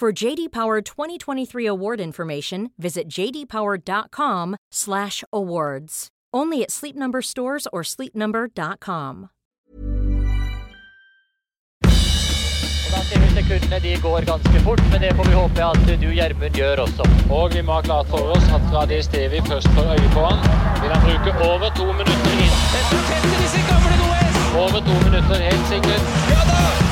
For JD Power 2023 award information, visit jdpower.com/awards. Only at Sleep Number stores or sleepnumber.com. Da ser vi sekundene de går ganske fort, men det får vi håpe at du, Gjermund, gjør også. Og vi må ha klart for oss at Radis Devi først får øye på han. Vil han bruke over to minutter inn? Dette tetter disse gamle Noes! Over to minutter, helt sikkert. Ja da!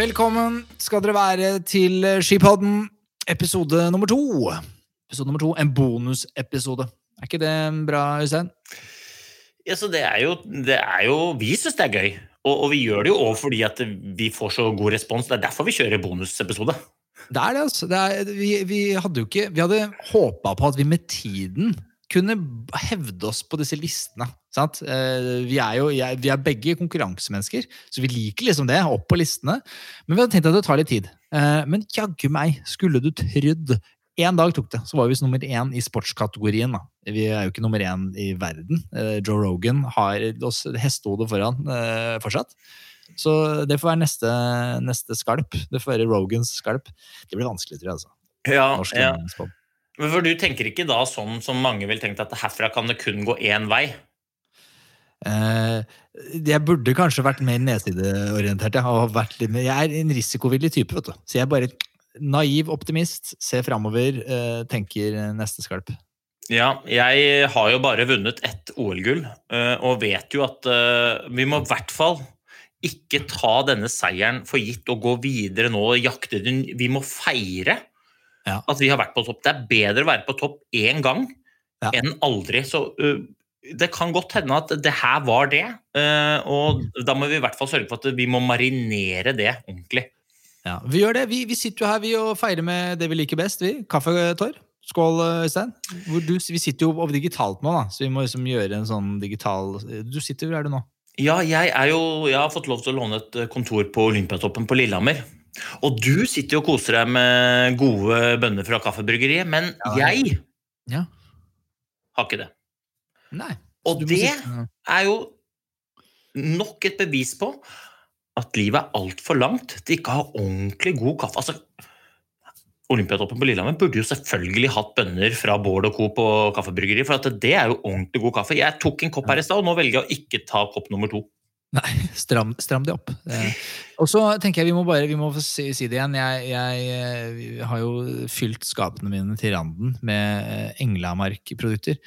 Velkommen skal dere være til Skipodden, episode nummer to. Episode nummer to, En bonusepisode. Er ikke det bra, Øystein? Ja, så det er jo, det er jo Vi syns det er gøy. Og, og vi gjør det jo òg fordi at vi får så god respons. Det er derfor vi kjører bonusepisode. Det er det, altså. Det er, vi, vi hadde jo ikke Vi hadde håpa på at vi med tiden kunne hevde oss på disse listene. Eh, Vi er jo vi er begge konkurransemennesker, så vi liker liksom det. Opp på listene. Men vi hadde tenkt at det tar litt tid. Eh, Men jaggu meg, skulle du trodd Én dag tok det, så var vi visst nummer én i sportskategorien. da. Vi er jo ikke nummer én i verden. Eh, Joe Rogan har oss hestehodet foran fortsatt. Så det får være neste, neste skalp. Det får være Rogans skalp. Det blir vanskelig, tror jeg. altså. Ja, Norsk ja. Men for du tenker ikke da sånn som mange vil tenke at herfra kan det kun gå én vei? Eh, jeg burde kanskje vært mer nedsideorientert. Jeg, jeg er en risikovillig type, vet du. Så jeg er bare naiv optimist, ser framover, eh, tenker neste skalp. Ja, jeg har jo bare vunnet ett OL-gull, eh, og vet jo at vi må i hvert fall ikke ta denne seieren for gitt og gå videre nå og jakte den. Vi må feire Ja. at vi har vært på topp. Det er bedre å være på topp én gang Ja. enn aldri. Så det kan godt hende at det her var det, eh, og da må vi i hvert fall sørge for at vi må marinere det ordentlig. Ja, vi gjør det. Vi, vi sitter jo her vi og feirer med det vi liker best. vi. Kaffetår. Skål, Øystein. Hvor du, vi sitter jo over digitalt nå, da, så vi må liksom gjøre en sånn digital Du sitter hvor er du nå? Ja, jeg, er jo, jeg har fått lov til å låne et eh, kontor på Olympiatoppen på Lillehammer. Og du sitter jo og koser deg med gode bønner fra kaffebryggeriet, men Ja, jeg Ja. har ikke det. Nei. Og det sitte- er jo nok et bevis på at livet er altfor langt til ikke å ha ordentlig god kaffe. Altså, Olympiatoppen på Lillehammer burde jo selvfølgelig hatt bønner fra Bård og Co. på kaffebryggeri, for at det er jo ordentlig god kaffe. Jeg tok en kopp her i stad, og nå velger jeg å ikke ta kopp nummer to. Nei, stram, stram det opp. Eh, og så tenker jeg vi må bare vi må si, si det igjen. Jeg, jeg eh, har jo fylt skapene mine til randen med eh, Englamark-produkter.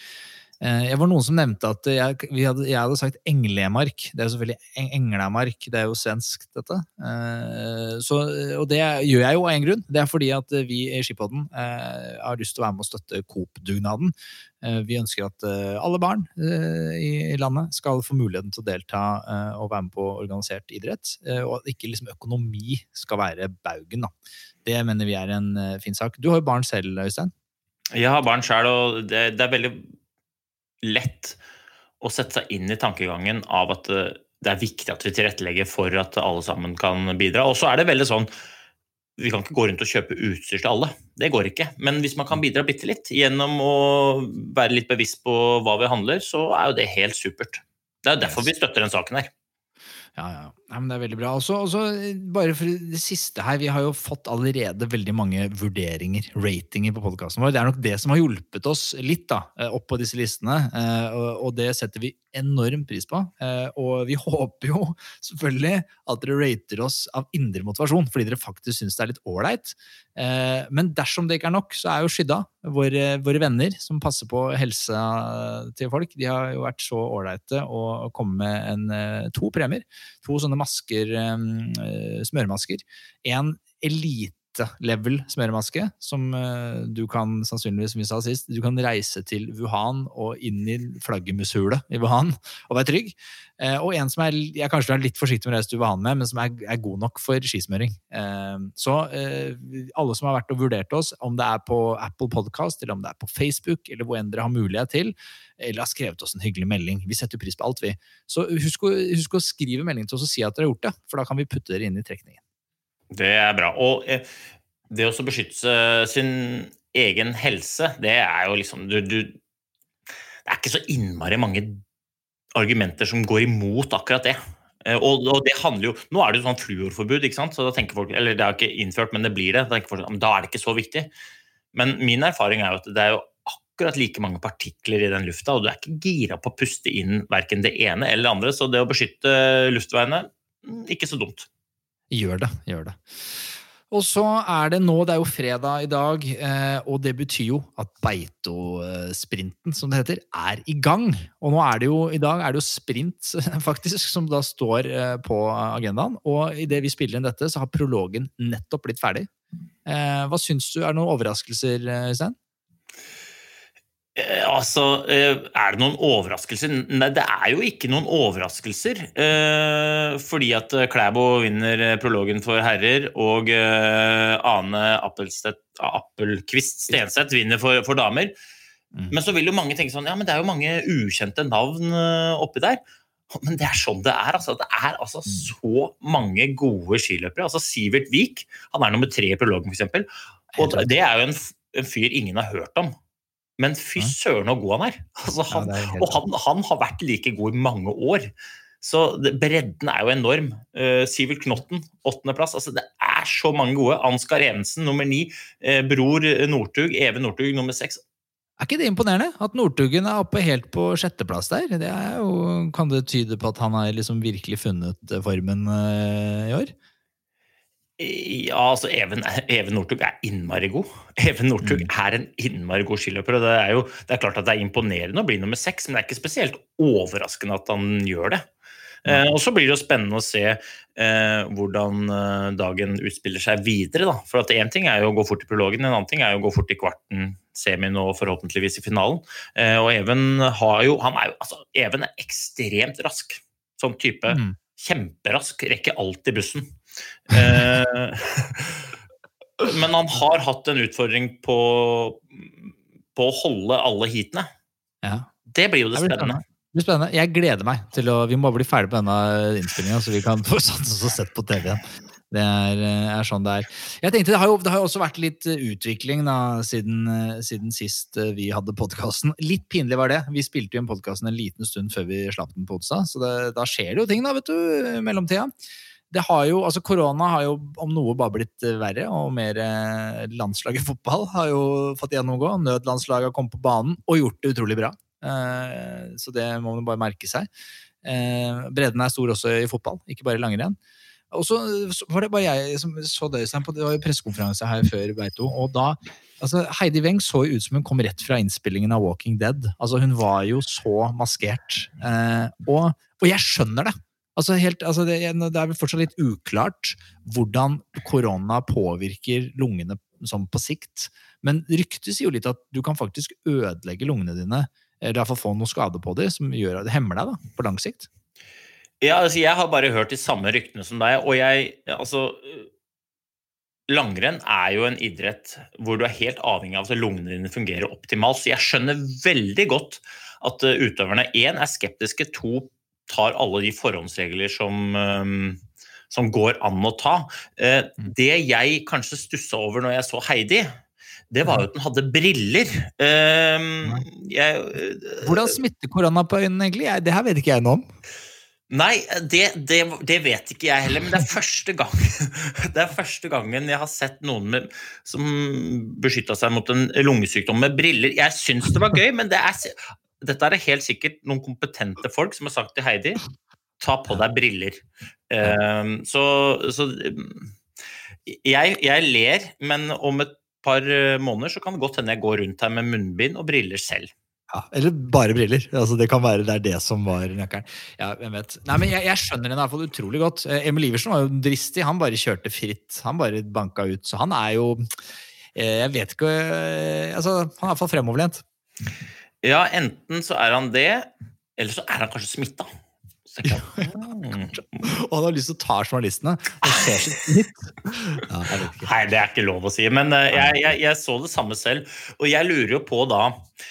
Eh, Jeg var noen som nevnte at jeg, hadde, jeg hadde sagt Englemark. Det er jo selvfølgelig englemark. Det er jo svensk, dette. Eh, Så, og det gjør jeg jo av en grunn. Det er fordi at vi i Skipodden eh, har lyst til å være med og støtte Coop-dugnaden. Vi ønsker at alle barn i landet skal få muligheten til å delta og være med på organisert idrett. Og at ikke liksom økonomi skal være baugen. Da. Det mener vi er en fin sak. Du har jo barn selv, Øystein. Jeg har barn sjøl, og det, det er veldig lett å sette seg inn i tankegangen av at eh, det er viktig at vi tilrettelegger for at alle sammen kan bidra. Og så er det veldig sånn Vi kan ikke gå rundt og kjøpe utstyr til alle. Det går ikke. Men hvis man kan bidra bitte litt gjennom å være litt bevisst på hva vi handler, så er jo det helt supert. Det er derfor vi støtter den saken her. Ja, ja. Nei, men det er veldig bra. Også, også, bare for det siste her, Vi har jo fått allerede veldig mange vurderinger, ratinger, på podkasten vår. Det er nok det som har hjulpet oss litt da, eh, opp på disse listene, eh, og det setter vi enorm pris på. Eh, og vi håper jo selvfølgelig at dere rater oss av indre motivasjon, fordi dere faktisk syns det er litt ålreit. Men dersom det ikke er nok, så er jo Skydda, våre, våre venner som passer på helsa til folk, de har jo vært så ålreite å komme med en, to premier to sånne masker, eh, smøremasker. En elite level smøremaske, som uh, du kan sannsynligvis, som vi sa sist, du kan reise til Wuhan og inn i flaggermushulet i Wuhan og være trygg. Uh, og en som er, jeg kanskje er litt forsiktig med å reise til Wuhan med, men som er, er god nok for skismøring. Uh, så alle som har vært og vurdert oss, om det er på Apple Podcast, eller om det er på Facebook, eller hvor enn dere har mulighet til, eller har skrevet oss en hyggelig melding. Vi setter pris på alt, vi. Så husk å, husk å skrive melding til oss og si at dere har gjort det, for da kan vi putte dere inn i trekningen. Det er bra. Og eh, det å beskytte sin egen helse, det er jo liksom du, du, Det er ikke så innmari mange argumenter som går imot akkurat det. Eh, og, og, det handler jo, Nå er det jo sånn fluorforbud, ikke sant? så da tenker folk, eller det er ikke innført, men det blir det. Da, folk, da er det ikke så viktig. Men min erfaring er jo at det er jo akkurat like mange partikler i den lufta, og du er ikke gira på å puste inn verken det ene eller det andre. Så det å beskytte luftveiene, mm, ikke så dumt. Gjør det. Gjør det. Og så er det nå, det er jo fredag i dag, eh, og det betyr jo at Beito-sprinten, som det heter, er i gang. Og nå er det jo, i dag er det jo sprint, faktisk, som da står eh, på agendaen. Og idet vi spiller inn dette, så har prologen nettopp blitt ferdig. Eh, hva syns du? Er det noen overraskelser, Øystein? Eh, altså, eh, er det noen overraskelser? Nei, det er jo ikke noen overraskelser. Eh, fordi at Klæbo vinner prologen for herrer, og Ane Appelquist Stenseth vinner for, for damer. Mm. Men så vil jo mange tenke sånn Ja, men det er jo mange ukjente navn oppi der. Men det er sånn det er. Altså. Det er altså mm. så mange gode skiløpere. Altså Sivert Vik han er nummer tre i prologen, f.eks. Og det er jo en, en fyr ingen har hørt om. Men fy søren så god han er! Altså, han, ja, er og han, han, har vært like god i mange år. Så det, bredden er jo enorm. Uh, Sivert Knotten, åttendeplass. Altså, det er så mange gode. Ansgar Evensen, nummer ni. Uh, bror Northug, Even Northug, nummer seks. Er ikke det imponerende? At Northugen er oppe helt på sjetteplass der? Det jo, kan det tyde på at han har liksom virkelig funnet formen uh, i år? Ja, altså Even, Even Northug er innmari god. Even Northug mm. er en innmari god skiløper. og det er jo det er klart at det er imponerende å bli nummer seks, men det er ikke spesielt overraskende at han gjør det. Eh, og Så blir det jo spennende å se eh, hvordan eh, dagen utspiller seg videre. da. For Én ting er jo å gå fort i prologen, en annen ting er jo å gå fort i kvarten, semien og forhåpentligvis i finalen. Eh, og Even har jo, han er jo, altså, Even er ekstremt rask. Sånn type mm. Kjemperask. Rekker alltid bussen. Eh, men han har hatt en utfordring på, på å holde alle heatene. Ja. Det blir jo det, spennende. Det blir spennende. Jeg gleder meg til å Vi må bli ferdig på denne innspillinga, så vi kan få satt oss og sett på TV igjen. Det er, er, sånn det er. Jeg tenkte, Det har jo, det har også vært litt utvikling da, siden, siden sist vi hadde podkasten. Litt pinlig var det. Vi spilte jo inn podkasten en liten stund før vi slapp den på onsdag, så det, da skjer det jo ting da, vet du, i mellomtida det har jo, altså Korona har jo om noe bare blitt eh, verre, og mer landslag i fotball har jo fått gjennomgå. Nødlandslaget har kommet på banen og gjort det utrolig bra. Eh, så det må man bare merke seg. Bredden er stor også i fotball, ikke bare i langrenn. Og så var det bare jeg som så det, på det var jo pressekonferanse her før Beito, og da altså Heidi Weng så jo ut som hun kom rett fra innspillingen av Walking Dead. Altså Hun var jo så maskert. og, og jeg skjønner det. Altså helt, altså det, det, er vel fortsatt litt uklart hvordan korona påvirker lungene sånn på sikt. Men ryktet sier jo litt at du kan faktisk ødelegge lungene dine, eller iallfall få noe skade på dem, som gjør, det hemmer deg da, på lang sikt. Ja, altså jeg har bare hørt de samme ryktene som deg, og jeg altså Langrenn er jo en idrett hvor du er helt avhengig av at lungene dine fungerer optimalt. Så jeg skjønner veldig godt at utøverne én er skeptiske, to tar alle de forhåndsregler som, um, som går an å ta. Eh, mm. Det jeg kanskje stussa over når jeg så Heidi, det var jo at den hadde briller. Jeg, Hvordan smitter korona på øynene, egentlig? Det her vet ikke jeg noe om. Nei, det, det, det vet ikke jeg heller, men det er første gang Det er første gangen jeg har sett noen med, som beskytta seg mot en lungesykdom med briller. Jeg syns det var gøy, men det er, dette er helt sikkert noen kompetente folk som har sagt til Heidi ta på deg briller. Um, så, så jeg, jeg ler, men om et par måneder så kan det godt hende jeg går rundt her med munnbind og briller selv. Ja, eller bare briller. Altså, det kan være det er det som var nøkkelen. Ja, hvem vet. Nei, men jeg, jeg skjønner henne i hvert fall utrolig godt. Eh, Emil Iversen var jo dristig. Han bare kjørte fritt. Han bare banka ut. Så han er jo eh, Jeg vet ikke eh, altså, Han er iallfall fremoverlent. Ja, enten så er han det, eller så er han kanskje smitta. Ja, mm. Og han har lyst til å ta journalistene. Ja, Nei, det er ikke lov å si. Men uh, jeg, jeg, jeg, så det samme selv. Og jeg lurer jo på da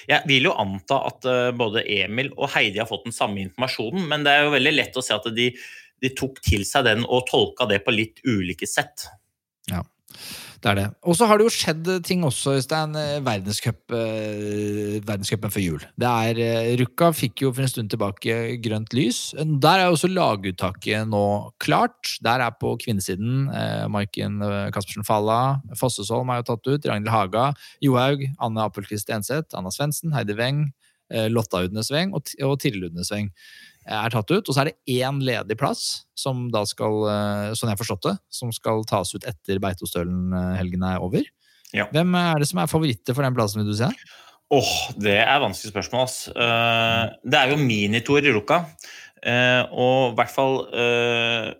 Jeg vil jo anta at uh, både Emil og Heidi har fått den samme informasjonen, men det er jo veldig lett å se at de, de tok til seg den og tolka det på litt ulike sett. Ja. Det er det. Og så har det jo skjedd ting også, Øystein. Eh, verdenscup, eh, verdenscupen før jul. Det er, eh, Rukka fikk jo for en stund tilbake grønt lys. Der er også laguttaket nå klart. Der er på kvinnesiden Maiken Caspersen Falla, Fossesholm er jo tatt ut, Ragnhild Haga, Johaug, Anne Appelquist Enseth, Anna Svendsen, Heidi Weng, Lotta Udnesveng og, og Tiril Udnesveng er tatt ut. Og så er det én ledig plass, som da skal, sånn jeg forstått det, som skal tas ut etter Beitostølen-helgen er over. Ja. Hvem er det som er favoritter for den plassen, vil du si? Åh, oh, Det er vanskelig spørsmål. ass. Uh, det er jo minitour i Ruka. Uh, og i hvert fall uh,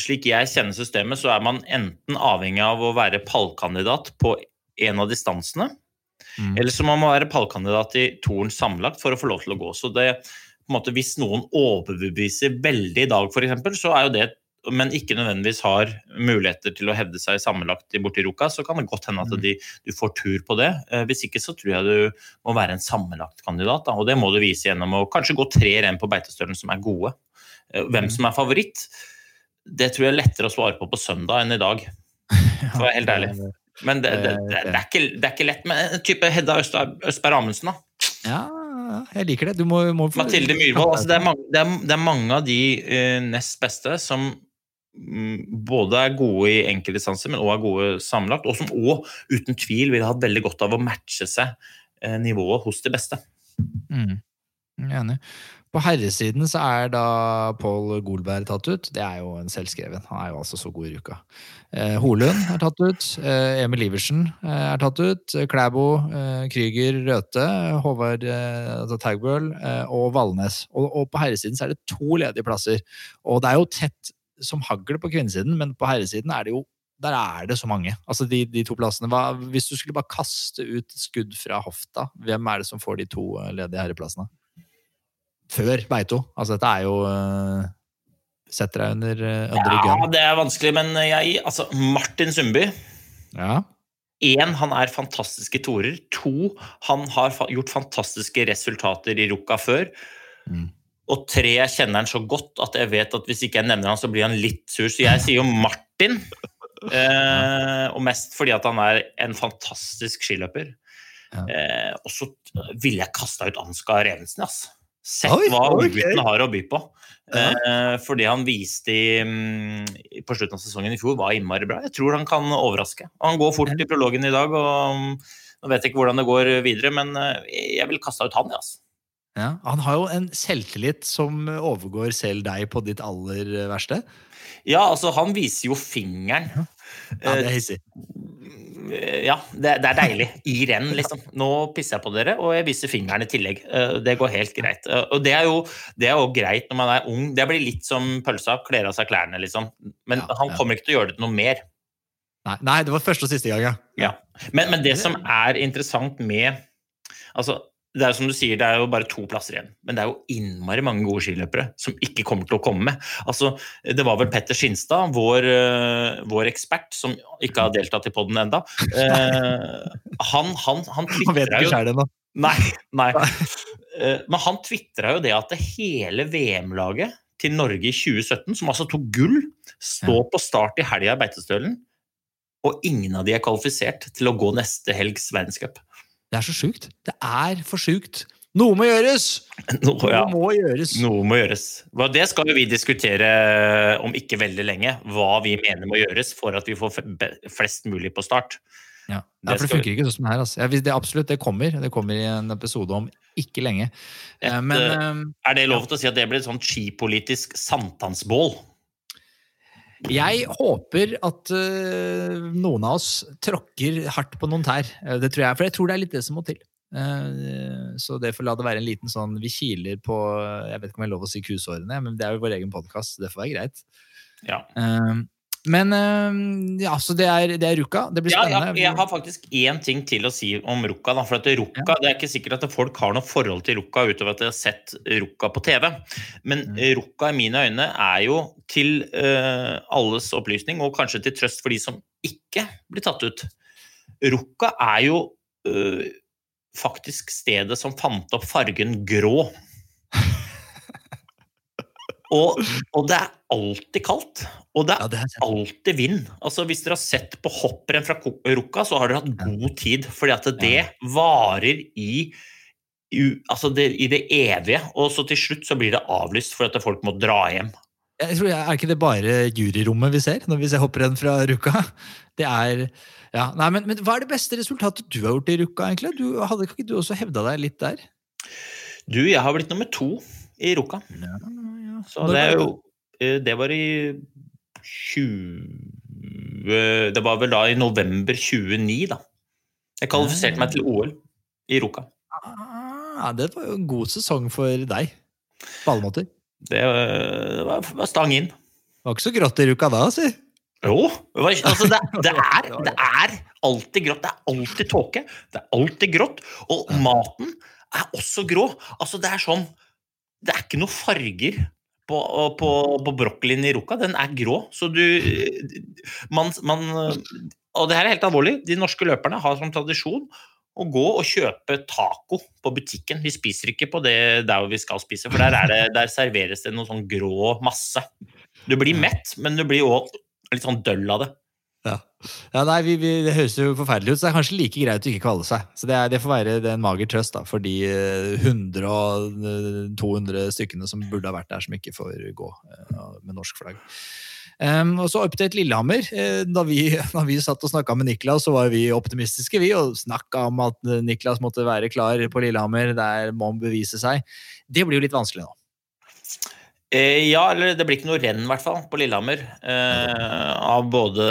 slik jeg kjenner systemet, så er man enten avhengig av å være pallkandidat på en av distansene, mm. eller så må man være pallkandidat i toren sammenlagt for å få lov til å gå. Så det, måte, Hvis noen overbeviser veldig i dag, f.eks., så er jo det men ikke nødvendigvis har muligheter til å hevde seg sammenlagt borti Ruka, så kan det godt hende at mm. de, du får tur på det. Eh, hvis ikke så tror jeg du må være en sammenlagt kandidat, og det må du vise gjennom å kanskje gå tre renn på Beitestølen som er gode. Eh, hvem mm. som er favoritt, det tror jeg er lettere å svare på på søndag enn i dag, for å være helt ærlig. Men det, det, det, det er, ikke, er, ikke, lett med en type Hedda Østberg Amundsen, da. Ja, jeg liker det. Du må, må Mathilde Myhrvold. Altså det, det, det, er mange, av de uh, nest beste som mm, både er gode i enkeltdistanser, men òg er gode sammenlagt. Og som òg uten tvil vil ha veldig godt av å matche seg eh, nivået hos de beste. Mm. Enig. På herresiden så er da Pål Golberg tatt ut. Det er jo en selvskreven. Han er jo altså så god i uka. Eh, Holund er tatt ut. Eh, Emil Iversen eh, er tatt ut. Klæbo, eh, Krüger, Røthe, Håvard eh, altså Taugbøl eh, og Valnes. Og, og, på herresiden så er det to ledige plasser. Og det er jo tett som hagl på kvinnesiden, men på herresiden er det jo der er det så mange. Altså de, de to plassene. Hva, hvis du skulle bare kaste ut skudd fra hofta, hvem er det som får de to ledige herreplassene? Før Beito. Altså, dette er jo uh, Setter deg under, uh, under ja, gun. det er vanskelig, men jeg Altså, Martin Sundby. Ja. Én, han er fantastisk i torer. To, han har fa gjort fantastiske resultater i Ruka før. Mm. Og tre, jeg kjenner han så godt at jeg vet at hvis ikke jeg nevner han, så blir han litt sur. Så jeg sier jo Martin. eh, og mest fordi at han er en fantastisk skiløper. Ja. Eh, og så ville jeg kasta ut Ansgar Evensen, altså. Sett Oi, hva unggutten har å by på. Ja. Eh, for det han viste i, mm, på slutten av sesongen i fjor, var innmari bra. Jeg tror han kan overraske. Han går fort i prologen i dag, og mm, nå vet jeg ikke hvordan det går videre, men eh, jeg vil kaste ut han, ja, altså. Ja, han har jo en selvtillit som overgår selv deg på ditt aller verste. Ja, altså, han viser jo fingeren. Ja, det er hissig. Ja, det, det, er deilig. I renn, liksom. Nå pisser jeg på dere, og jeg viser fingeren i tillegg. Eh, det går helt greit. Eh, og det er, jo, det er jo greit når man er ung. Det blir litt som pølsa, kler av seg klærne, liksom. Men ja, han kommer ikke til å gjøre det noe mer. Nei, nei, det var første og siste gang, ja. ja. Men, men det som er interessant med Altså, det er som du sier, det er jo bare to plasser igjen. Men det er jo innmari mange gode skiløpere som ikke kommer til å komme med. Altså, det var vel Petter Skinstad, vår, uh, vår ekspert, som ikke har deltatt i poden ennå. Uh, han han, han tvitra jo det. Nei. nei. Uh, men han tvitra jo det at det hele VM-laget til Norge i 2017, som altså tok gull, står på start i helga i Beitestølen, og ingen av de er kvalifisert til å gå neste helgs verdenscup. Det er så sjukt. Det er for sjukt. Noe må gjøres! Noe, Noe må gjøres. noe må gjøres. Det skal vi diskutere om ikke veldig lenge. Hva vi mener må gjøres for at vi får flest mulig på start. Ja, Det ja for det funker ikke sånn som her. Altså. Ja, det, absolutt, det kommer. Det kommer i en episode om ikke lenge. Et, Eh, Men eh, eh, Er det lov til å si at det blir et sånt skipolitisk sankthansbål? Jeg håper at uh, noen av oss tråkker hardt på noen tær. Eh, det tror jeg, For jeg tror det er litt det som må til. Uh, så det får la det være en liten sånn Vi kiler på Jeg vet ikke om jeg har lov å si kusårene, men det er jo vår egen podkast, det får være greit. Ja. Eh, men eh, ja, så det er, det er Ruka. Det blir Ja, spennende. jeg, jeg har faktisk én ting til å si om Rukka. Da, for at Rukka, Det er ikke sikkert at folk har noe forhold til Rukka utover at de har sett Rukka på TV. Men Mm. Rukka i mine øyne er jo til uh, alles opplysning, og kanskje til trøst for de som ikke blir tatt ut. Rukka er jo uh, faktisk stedet som fant opp fargen grå. Og, og det er alltid kaldt. Og det er ja, det er alltid vind. Altså Hvis dere har sett på hopprenn fra Rukka, så har dere hatt god tid. Fordi at det varer i, i, altså det, i det evige. Og så til slutt så blir det avlyst for at folk må dra hjem. Jeg tror, Er ikke det bare juryrommet vi ser når vi ser hopprenn fra Rukka? Det er ja, nei, men, men Hva er det beste resultatet du har gjort i Rukka? egentlig? Du, hadde ikke du også hevda deg litt der? Du, jeg har blitt nummer to i Rukka. Ja. Så det er jo eh, Det var i 20 Det var vel da i november 29, da. Jeg kvalifiserte meg til OL i Ruka. Ah, det var jo en god sesong for deg. På alle måter. Det eh, var, var stang inn. Det var ikke så grått i Ruka da, si. Jo, det, var, altså det, det, er, det er alltid grått. Det er alltid tåke. Det er alltid grått. Og maten er også grå. Altså, det er sånn Det er ikke noe farger på, på, på broccolien i Rukka. Den er grå. Så du man, man, Og det her er helt alvorlig. De norske løperne har som tradisjon å gå og kjøpe taco på butikken. Vi spiser ikke på det der vi skal spise, for der, er det, der serveres det noe sånn grå masse. Du blir mett, men du blir òg litt sånn døll av det. Ja, ja nei, vi, vi, Det høres jo forferdelig ut, så det er kanskje like greit å ikke kvalle seg. Så Det, er, det får være en mager trøst da, for de eh, 100 og eh, 200 stykkene som burde ha vært der, som ikke får gå eh, med norsk flagg. Um, og så update Lillehammer. Eh, da, vi, da vi satt og snakka med Niklas, så var vi optimistiske, vi, og snakka om at eh, Niklas måtte være klar på Lillehammer. Der må han bevise seg. Det blir jo litt vanskelig nå. Eh, ja, eller det blir ikke noe renn, i hvert fall, på Lillehammer. Eh, av både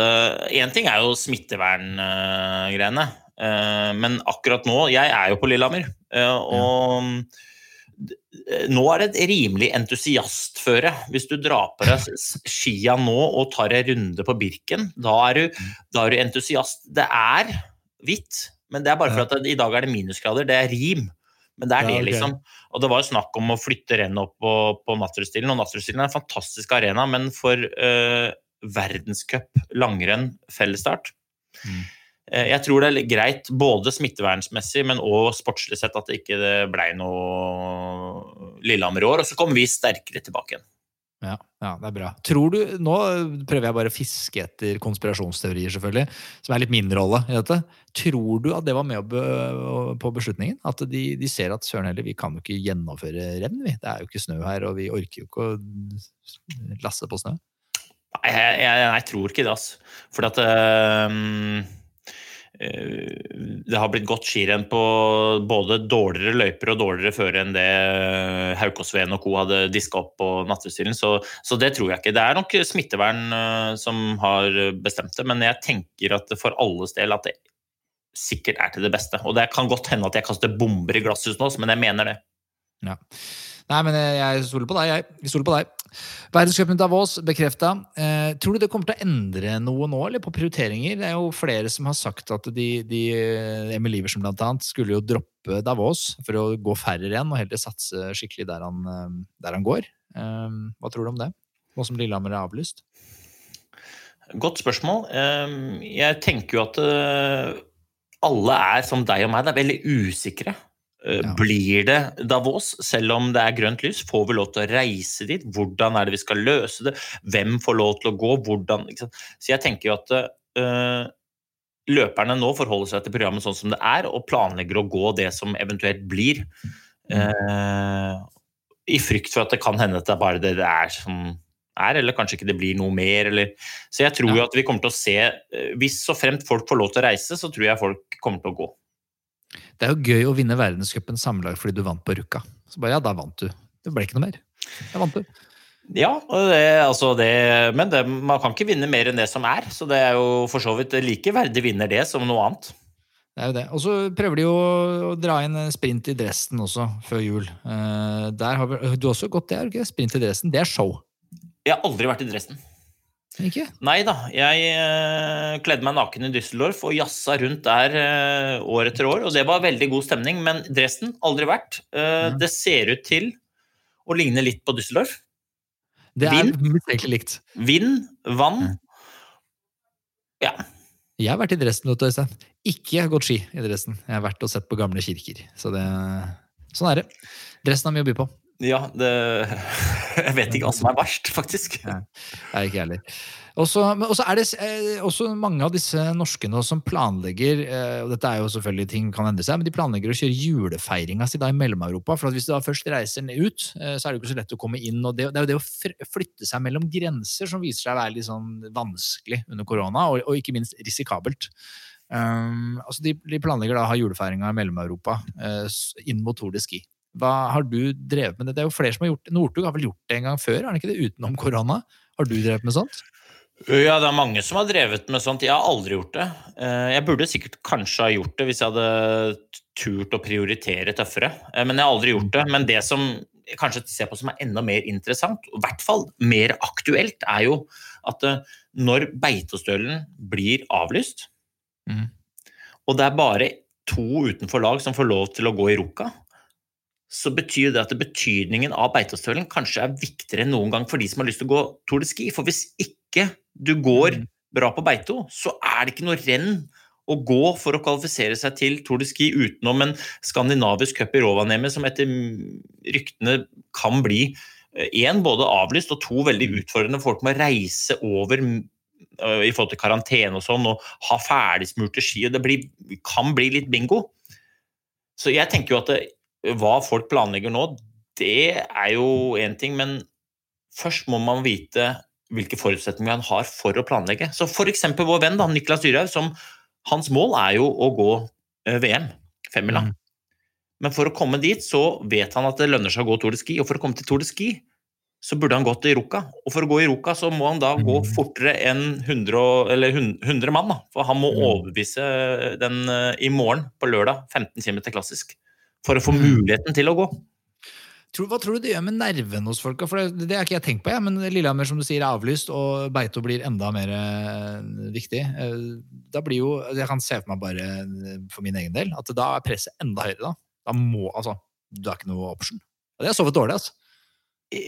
Én ting er jo smitteverngreiene, eh, men akkurat nå Jeg er jo på Lillehammer, eh, og ja. nå er det et rimelig entusiastføre. Hvis du drar på deg skia nå og tar en runde på Birken, da er du, da er du entusiast. Det er hvitt, men det er bare for at i dag er det minusgrader. Det er rim. Men det er Ja, det, liksom. Og det var jo snakk om å flytte rennet opp på, på Natterudstilen, og Natterudstilen er en fantastisk arena, men for uh, verdenscup langrenn fellesstart Mm. uh, Jeg tror det er greit både smittevernsmessig, men òg sportslig sett at det ikke det blei noe Lillehammer i år. Og så kommer vi sterkere tilbake igjen. Ja, ja, det er bra. Tror du, Nå prøver jeg bare å fiske etter konspirasjonsteorier, selvfølgelig, som er litt min rolle i dette. Tror du at det var med på beslutningen? At de, de ser at søren heller, vi kan jo ikke gjennomføre renn, vi. Det er jo ikke snø her, og vi orker jo ikke å lasse på snø. Nei, jeg, jeg, jeg tror ikke det, altså. For at ehm, eh, det har blitt gått skirenn på både dårligere løyper og dårligere føre enn det Haukåsveen og co. hadde diska opp på Nattestilen, så, så det tror jeg ikke. Det er nok smittevern eh, som har bestemt det, men jeg tenker at for alles del at det sikkert er til det beste. Og det kan godt hende at jeg kaster bomber i glasshus nå, men jeg mener det. Ja. Nei, men eh, jeg stoler på deg, jeg. Vi stoler på deg. Verdenscupen Davos bekrefta. Eh, tror du det kommer til å endre noe nå, eller på prioriteringer? Det er jo flere som har sagt at de, de Emil Iversen blant annet, skulle jo droppe Davos for å gå færre igjen, og heller satse skikkelig der han, eh, der han går. Eh, hva tror du om det? Nå som Lillehammer er avlyst? Godt spørsmål. Jeg tenker jo at eh, alle er som deg og meg, det er veldig usikre. Eh, Ja. Blir det Davos, selv om det er grønt lys? Får vi lov til å reise dit? Hvordan er det vi skal løse det? Hvem får lov til å gå? Hvordan? Så jeg tenker jo at uh, løperne nå forholder seg til programmet sånn som det er, og planlegger å gå det som eventuelt blir. Uh, I frykt for at det kan hende at det er bare det det er som er, eller kanskje ikke det blir noe mer. Eller. Så jeg tror jo Ja. at vi kommer til å se Hvis så fremt folk får lov til å reise, så tror jeg folk kommer til å gå. Det er jo gøy å vinne verdenscupen sammenlagt fordi du vant på Rukka. Så bare ja, da vant du. Det ble ikke noe mer. Da vant du. Ja, det, altså det, men det, man kan ikke vinne mer enn det som er. Så det er jo for så vidt like verdig vinner det som noe annet. Det er jo det. Og så prøver de jo å dra inn en sprint i Dresden også, før jul. Eh, der har vi, du har også gått det, er ikke? Sprint i Dresden. Det er show. Jeg har aldri vært i Dresden. Ikke? Nei da. Jeg eh, kledde meg naken i Düsseldorf og jazza rundt der eh, år etter år. Og det var veldig god stemning. Men Dresden, aldri vært. Eh. Det ser ut til å ligne litt på Düsseldorf. Det er mistenkelig likt. Vind, vann. Ja. Jeg har vært i Dresden, vet du, Øystein. Ikke gått ski i Dresden. Jeg har vært og sett på gamle kirker. Så det, sånn er det. Dresden har mye å by på. Ja, det Jeg vet ikke hva som er verst, faktisk. Nei, Det er ikke jeg heller. Og så er det eh, også mange av disse norske nå som planlegger eh, og Dette er jo selvfølgelig ting kan endre seg, men de planlegger å kjøre julefeiringa si da i Mellom-Europa. For hvis du da først reiser ned ut, eh, så er det ikke så lett å komme inn. og Det, det er jo det å flytte seg mellom grenser som viser seg å være litt sånn vanskelig under korona, og, og ikke minst risikabelt. Um, altså de, de planlegger da å ha julefeiringa i Mellom-Europa uh, inn mot Tour de Ski. Hva har du drevet med det? Det er jo flere som har gjort det. Northug har vel gjort det en gang før? Har han ikke det utenom korona? Har du drevet med sånt? Ja, det er mange som har drevet med sånt. Jeg har aldri gjort det. Eh, Jeg burde sikkert kanskje ha gjort det hvis jeg hadde turt å prioritere tøffere, Eh, men jeg har aldri gjort det. Men det som jeg kanskje ser på som er enda mer interessant, i hvert fall mer aktuelt, er jo at eh, når Beitostølen blir avlyst, mm. og det er bare to utenfor lag som får lov til å gå i Ruka, så betyr det at betydningen av Beitostølen kanskje er viktigere enn noen gang for de som har lyst til å gå Tour de Ski. For hvis ikke du går bra på Beito, så er det ikke noe renn å gå for å kvalifisere seg til Tour de Ski utenom en skandinavisk cup i Rovaniemi, som etter ryktene kan bli én både avlyst og to veldig utfordrende. Folk må reise over øh, i forhold til karantene og sånn, og ha ferdigsmurte ski. og Det blir, kan bli litt bingo. Så jeg tenker jo at det, hva folk planlegger nå, det er jo én ting, men først må man vite hvilke forutsetninger han har for å planlegge. Så f.eks. vår venn da, Niklas Dyrhaug, som hans mål er jo å gå eh, VM, femmila. Mm. Men for å komme dit så vet han at det lønner seg å gå Tour de Ski, og for å komme til Tour de Ski så burde han gått i Ruka. Og for å gå i Ruka så må han da gå Mm. fortere enn 100, eller 100 mann, da. For han må Mm. overbevise den eh, i morgen, på lørdag, 15 km klassisk, for å få Mm. muligheten til å gå. Hva tror du det gjør med nerven hos folka? For det, det er ikke jeg tenkt på, jeg, men Lillehammer som du sier er avlyst, og Beito blir enda mer eh, viktig. Eh, Da blir jo, Jeg kan se for meg bare eh, for min egen del, at da er presset enda høyere. Da Da må, altså, Du har ikke noe option. Og det har sovet dårlig, altså.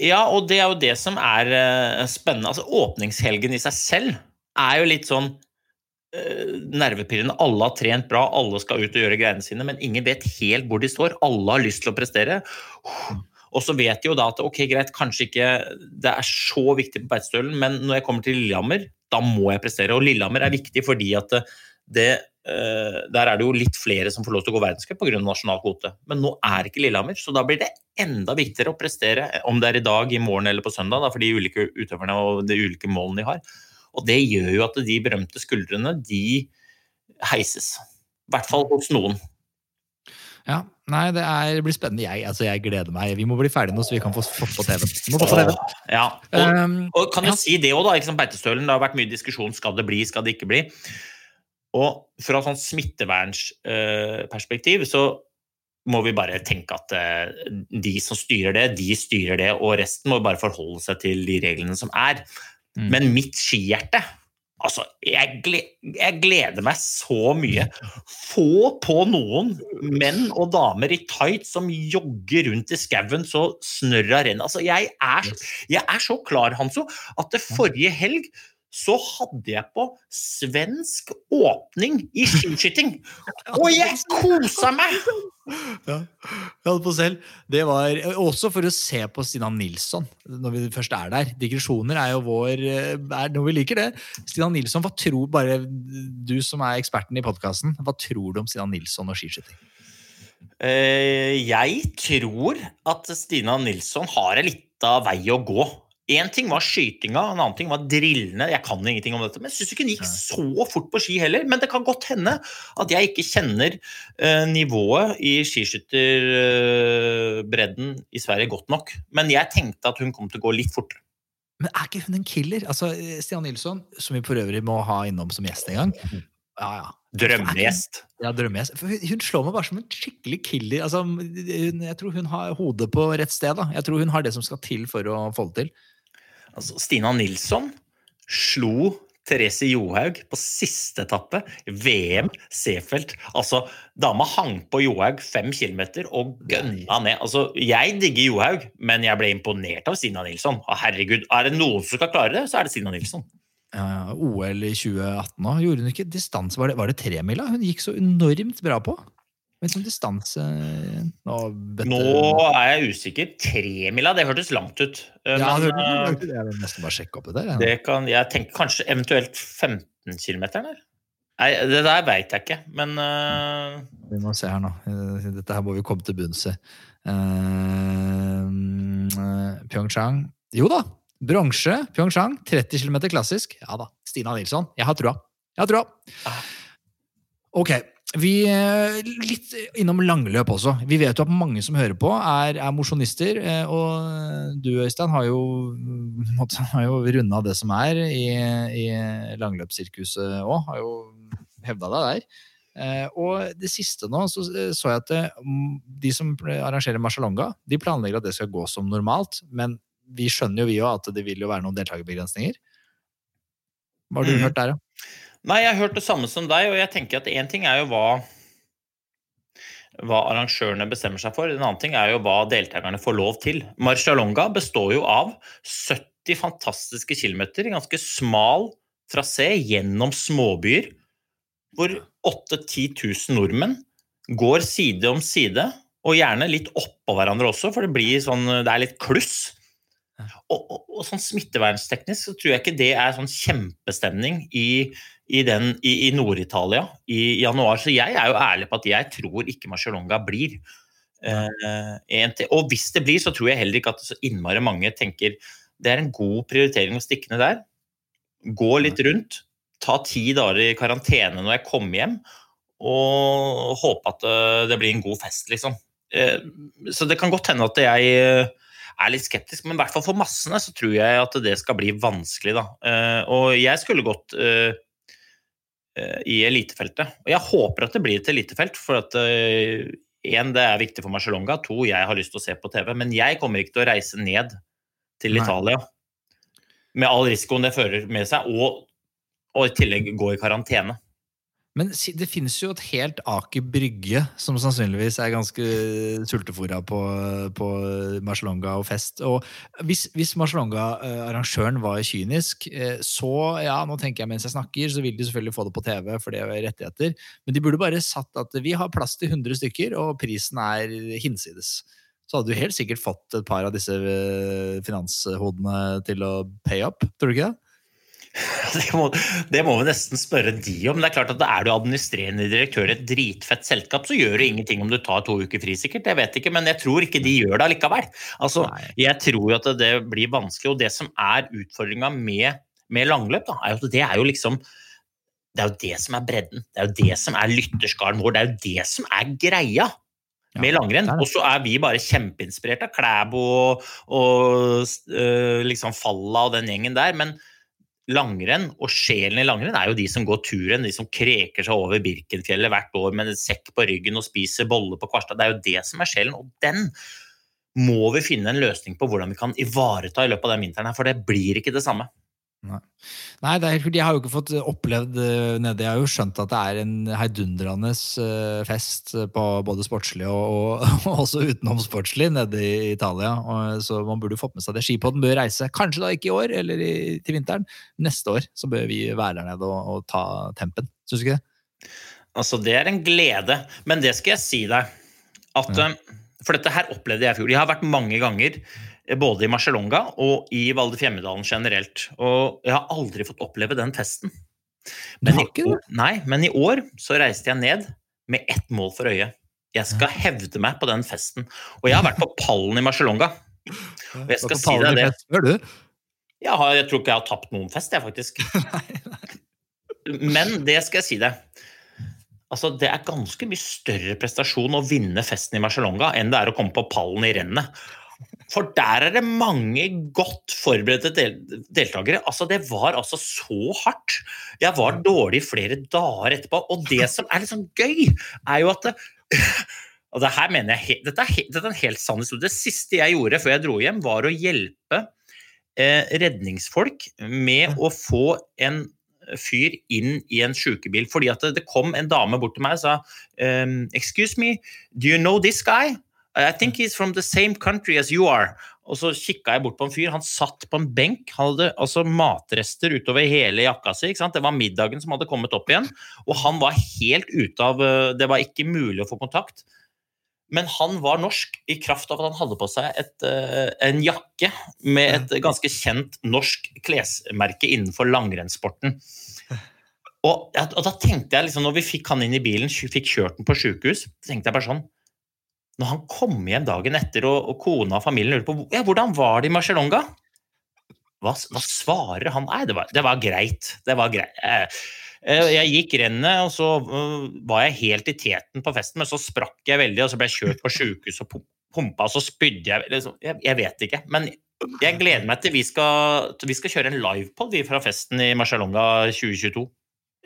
Ja, og det er jo det som er spennende. Altså, åpningshelgen i seg selv er jo litt sånn nervepirrende. Alle har trent bra, alle skal ut og gjøre greiene sine, men ingen vet helt hvor de står. Alle har lyst til å prestere. Og så vet de jo da at ok, greit, kanskje ikke det er så viktig på Beitostølen, men når jeg kommer til Lillehammer, da må jeg prestere. Og Lillehammer er viktig fordi at det, eh, der er det jo litt flere som får lov til å gå verdenscup pga. nasjonal kvote. Men nå er ikke Lillehammer, så da blir det enda viktigere å prestere, om det er i dag, i morgen eller på søndag, da, for de ulike utøverne og de ulike målene de har. Og det gjør jo at de berømte skuldrene, de heises. I hvert fall hos noen. Ja, nei, det, er, det blir spennende. Jeg, altså, jeg gleder meg. Vi må bli ferdige nå, så vi kan få fått på TV. Få på TV. Ja, og, Um, og kan jo ja. si det òg, da. Liksom Beitestølen. Det har vært mye diskusjon. Skal det bli, skal det ikke bli? Og fra sånn smittevernsperspektiv så må vi bare tenke at eh, de som styrer det, de styrer det, og resten må bare forholde seg til de reglene som er. Mm. Men mitt skihjerte Altså, jeg, gle jeg gleder meg så mye. Få på noen menn og damer i tights som jogger rundt i skauen så snørra renner. Altså, jeg er, jeg er så klar, Hanso, at det forrige helg så hadde jeg på svensk åpning i skiskyting. Og jeg kosa meg! Ja, jeg holdt på selv. Det var også for å se på Stina Nilsson, når vi først er der. Digresjoner er jo vår er noe vi liker, det. Stina Nilsson, hva tror bare du som er eksperten i podkasten, hva tror du om Stina Nilsson og skiskyting? Eh, jeg tror at Stina Nilsson har en lita vei å gå. Én ting var skytinga, en annen ting var drillene. Jeg kan ingenting om dette, men jeg syns ikke hun gikk så fort på ski heller. Men det kan godt hende at jeg ikke kjenner uh, nivået i skiskytterbredden i Sverige godt nok. Men jeg tenkte at hun kom til å gå litt fortere. Men er ikke hun en killer? Altså, Stian Nilsson, som vi for øvrig må ha innom som gjest en gang. Ja, ja. Drømmegjest. Ja, drømmegjest. Hun slår meg bare som en skikkelig killer. Altså, hun, jeg tror hun har hodet på rett sted. Da. Jeg tror hun har det som skal til for å få det til. Altså, Stina Nilsson slo Therese Johaug på siste etappe. VM, Seefeld. Altså, dama hang på Johaug fem kilometer og gønna ned. Altså, jeg digger Johaug, men jeg ble imponert av Stina Nilsson. og herregud, er det noen som skal klare det, så er det Stina Nilsson. Ja, ja. OL i 2018 òg. gjorde hun ikke distanse? Var det, var det tremila hun gikk så enormt bra på? Men som distanse Nå, vet Nå er jeg usikker. Tremila, det hørtes langt ut. Men, ja, det det, langt ut. Jeg vil nesten bare sjekke opp det der. Ja. det kan, jeg tenker kanskje eventuelt 15 km der? Nei, det der veit jeg ikke, men uh... Vi må se her nå. Eh, Dette her må vi komme til bunns i. Uh, Pyeongchang Jo da! Bronse. Pyeongchang. 30 km klassisk. Ja da. Stina Nilsson. Jeg har trua. Jeg har trua. Ok. Vi eh, Litt innom langløp også. Vi vet jo at mange som hører på, er, er mosjonister. eh, Og du, Øystein, har jo, måtte- har jo runda det som er i, i langløpssirkuset òg. Har jo hevda deg der. Eh, og det siste nå, så så jeg at det, de som arrangerer Marcialonga, de planlegger at det skal gå som normalt. Men vi skjønner jo vi òg at det vil jo være noen deltakerbegrensninger. Hva har du Mm. hørt der, da? Nei, jeg har hørt det samme som deg, og jeg tenker at én ting er jo hva hva arrangørene bestemmer seg for. En annen ting er jo hva deltakerne får lov til. Marcialonga består jo av 70 fantastiske kilometer, ganske smal trasé gjennom småbyer, hvor 8000-10 000 nordmenn går side om side, og gjerne litt oppå hverandre også, for det blir sånn, det er litt kluss. Og, og, og sånn smittevernsteknisk så tror jeg ikke det er sånn kjempestemning i, i, den- i, i Nord-Italia i januar. Så jeg er jo ærlig på at jeg tror ikke Marcialonga blir. Uh. Og hvis det blir, så tror jeg heller ikke at så innmari mange tenker det er en god prioritering å stikke ned der. Gå litt rundt, ta ti dager i karantene når jeg kommer hjem, og håpe at eh, det blir en god fest, liksom. Eh, Så det kan godt hende at jeg er litt skeptisk, men i hvert fall for massene så tror jeg at det skal bli vanskelig, da. Og jeg skulle eh, i elitefeltet. Og jeg håper at det blir et elitefelt, for at én, det er viktig for Marcialonga. To, jeg har lyst til å se på TV. Men jeg kommer ikke til å reise ned til Nei. Italia med all risikoen det fører med seg, og, og i tillegg gå i karantene. Men det finnes jo et helt Aker Brygge som sannsynligvis er ganske sultefòra på, på Marcialonga og fest. Og hvis, hvis Marcialonga-arrangøren var kynisk, eh, så ja, nå tenker jeg mens jeg snakker, så vil de selvfølgelig få det på TV, for det er rettigheter. Men de burde bare satt at vi har plass til 100 stykker, og prisen er hinsides. Så hadde du helt sikkert fått et par av disse eh, finanshodene til å pay up, tror du ikke det? Det må, det må vi nesten spørre de om. Det Er klart at Er du administrerende direktør i et dritfett selskap, så gjør det ingenting om du tar to uker fri, sikkert. Jeg vet ikke, men jeg tror ikke de gjør det allikevel. Altså, jeg tror jo at det blir vanskelig, og det som er utfordringa med, med langløp, da, er jo at det er jo liksom Det er jo det som er bredden. Det er jo det som er lytterskaren vår. Det er jo det som er greia med langrenn. Og så er vi bare kjempeinspirert av Klæbo og, og øh, liksom Falla og den gjengen der. men langrenn og sjelen i langrenn er jo de som går turen, de som kreker seg over Birkenfjellet hvert år med en sekk på ryggen og spiser boller på Kvarstad. Det er jo det som er sjelen, og den må vi finne en løsning på hvordan vi kan ivareta i løpet av den vinteren her, for det blir ikke det samme. Nei, det er helt fordi jeg har jo ikke fått opplevd eh, nede. Jeg har jo skjønt at det er en heidundrende eh, fest på både sportslig og, og, og også utenom sportslig nede i Italia. Og, så man burde fått med seg det. Skipodden bør reise. Kanskje da ikke i år eller i, til vinteren. Neste år så bør vi være der nede og, ta tempen. Syns du ikke det? Altså, det er en glede, men det skal jeg si deg at Ja. eh, For dette her opplevde jeg i fjor. Jeg har vært mange ganger eh, både i Marcialonga og i Valde Fjemmedalen generelt. Og jeg har aldri fått oppleve den festen. Har i år- Nei, men i år så reiste jeg ned med ett mål for øye. Jeg skal hevde meg på den festen. Og jeg har vært på pallen i Marcialonga. Og jeg skal si deg det. Gjør du? Jeg, har, jeg tror ikke jeg har tapt noen fest, jeg, faktisk. Men det skal jeg si deg. Altså, det er ganske mye større prestasjon å vinne festen i Marcialonga enn det er å komme på pallen i rennet. For der er det mange godt forberedte del deltakere. Altså, det var altså så hardt. Jeg var dårlig flere dager etterpå. Og det som er litt sånn gøy, er jo at det, og det her mener jeg, dette, er, dette er en helt sann historie. Det siste jeg gjorde før jeg dro hjem, var å hjelpe eh, redningsfolk med å få en fyr inn i en sykebil. Fordi at det, det kom en dame bort til meg og sa um, Excuse me, do you know this guy? I think he's from the same country as you are. Og så kikka jeg bort på en fyr. Han satt på en benk. Han hadde altså matrester utover hele jakka si. Det var middagen som hadde kommet opp igjen. Og han var helt ute av eh, Det var ikke mulig å få kontakt. Men han var norsk i kraft av at han hadde på seg et, eh, en jakke med et ganske kjent norsk klesmerke innenfor langrennssporten. Og, og da tenkte jeg liksom, når vi fikk han inn i bilen, fikk kjørt den på sjukehus, tenkte jeg bare sånn Når han kom hjem dagen etter, og, og kona og familien lurte på ja, hvordan var det i Marcialonga, hva, hva svarer han? Nei, det var, det var greit. Det var greit. Eh, eh, Jeg gikk rennet, og så øh, var jeg helt i teten på festen, men så sprakk jeg veldig, og så ble jeg kjørt på sjukehus og pum- pumpa, og så spydde liksom, jeg, jeg vet ikke. Men jeg gleder meg til vi skal, vi skal kjøre en livepod fra festen i Marcialonga 2022.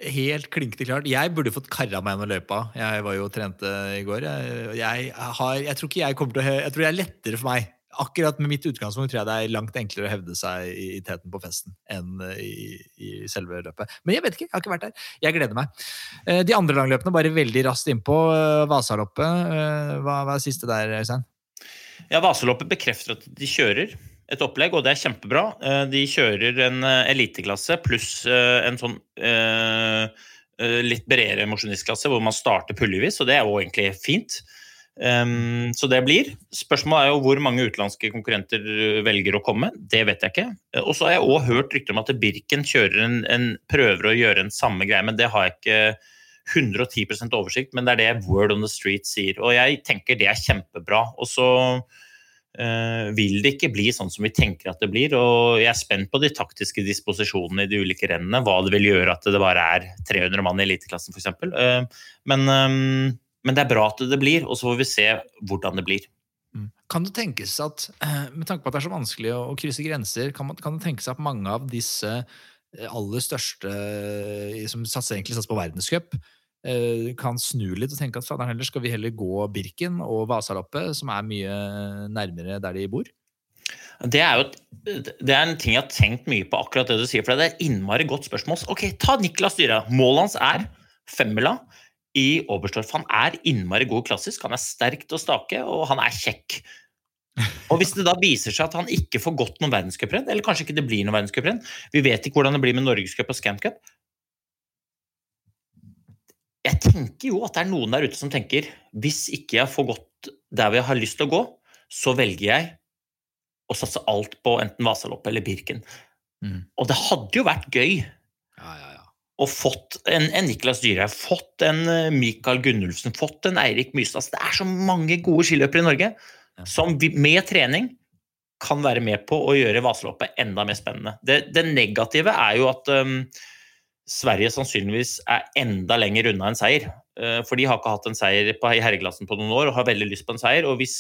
Helt klinkende klart. Jeg burde fått kara meg gjennom løypa. Jeg var jo trente i går. Jeg, jeg, har, jeg tror ikke jeg kommer til å Jeg tror det er lettere for meg. Akkurat med mitt utgangspunkt tror jeg det er langt enklere å hevde seg i i teten på festen enn i, i selve løpet. Men jeg vet ikke, jeg har ikke vært der. Jeg gleder meg. Eh, De andre langløpene, bare veldig raskt innpå. Eh, Vasaloppet, eh, hva hva er siste der, Øystein? Ja, Vasaloppet bekrefter at de kjører et opplegg, og det er kjempebra. Eh, De kjører en eh, eliteklasse pluss eh, en sånn litt bredere mosjonistklasse hvor man starter puljevis, og det er jo egentlig fint. Um, så det blir. Spørsmålet er jo hvor mange utenlandske konkurrenter velger å komme. Det vet jeg ikke. Og så har jeg òg hørt rykter om at Birken kjører en, en, prøver å gjøre en samme greie, men det har jeg ikke 110% oversikt, men det er det Word on the Street sier. Og jeg tenker det er kjempebra. Og så vil det ikke bli sånn som vi tenker at det blir. Og jeg er spent på de taktiske disposisjonene i de ulike rennene. Hva det vil gjøre at det bare er 300 mann i eliteklassen, f.eks. Uh, men, eh, men det er bra at det blir, og så får vi se hvordan det blir. Kan det tenkes at, eh, med tanke på at det er så vanskelig å, krysse grenser, kan, man, kan det tenkes at mange av disse eh, aller største eh, som satser, egentlig satser på verdenscup, eh, kan snu litt og tenke at fader heller skal vi heller gå Birken og Vasaloppet, som er mye nærmere der de bor? Det er jo et, det er en ting jeg har tenkt mye på, akkurat det du sier. For det er innmari godt spørsmål. Ok, Ta Niklas Dyra. Målet hans er femmila i Oberstdorf. Han er innmari god klassisk. Han er sterk til å stake, og han er kjekk. Og Hvis det da viser seg at han ikke får gått noen verdenscuprenn, eller kanskje ikke det blir noen verdenscuprenn Vi vet ikke hvordan det blir med Norgescup og Scamcup. Jeg tenker jo at det er noen der ute som tenker hvis ikke jeg får gått der hvor jeg har lyst til å gå, så velger jeg å satse alt på enten Vasaloppet eller Birken. Mm. Og det hadde jo vært gøy Ja, ja, ja. å fått en, en Niklas Dyrhaug, fått en Michael Mikael Gunnulfsen, fått en Eirik Mystad. Det er så mange gode skiløpere i Norge som med trening kan være med på å gjøre Vasaloppet enda mer spennende. Det, det negative er jo at um, Sverige sannsynligvis er enda lenger unna en seier. Eh, for de har ikke hatt en seier på, i herreklassen på noen år og har veldig lyst på en seier. Og hvis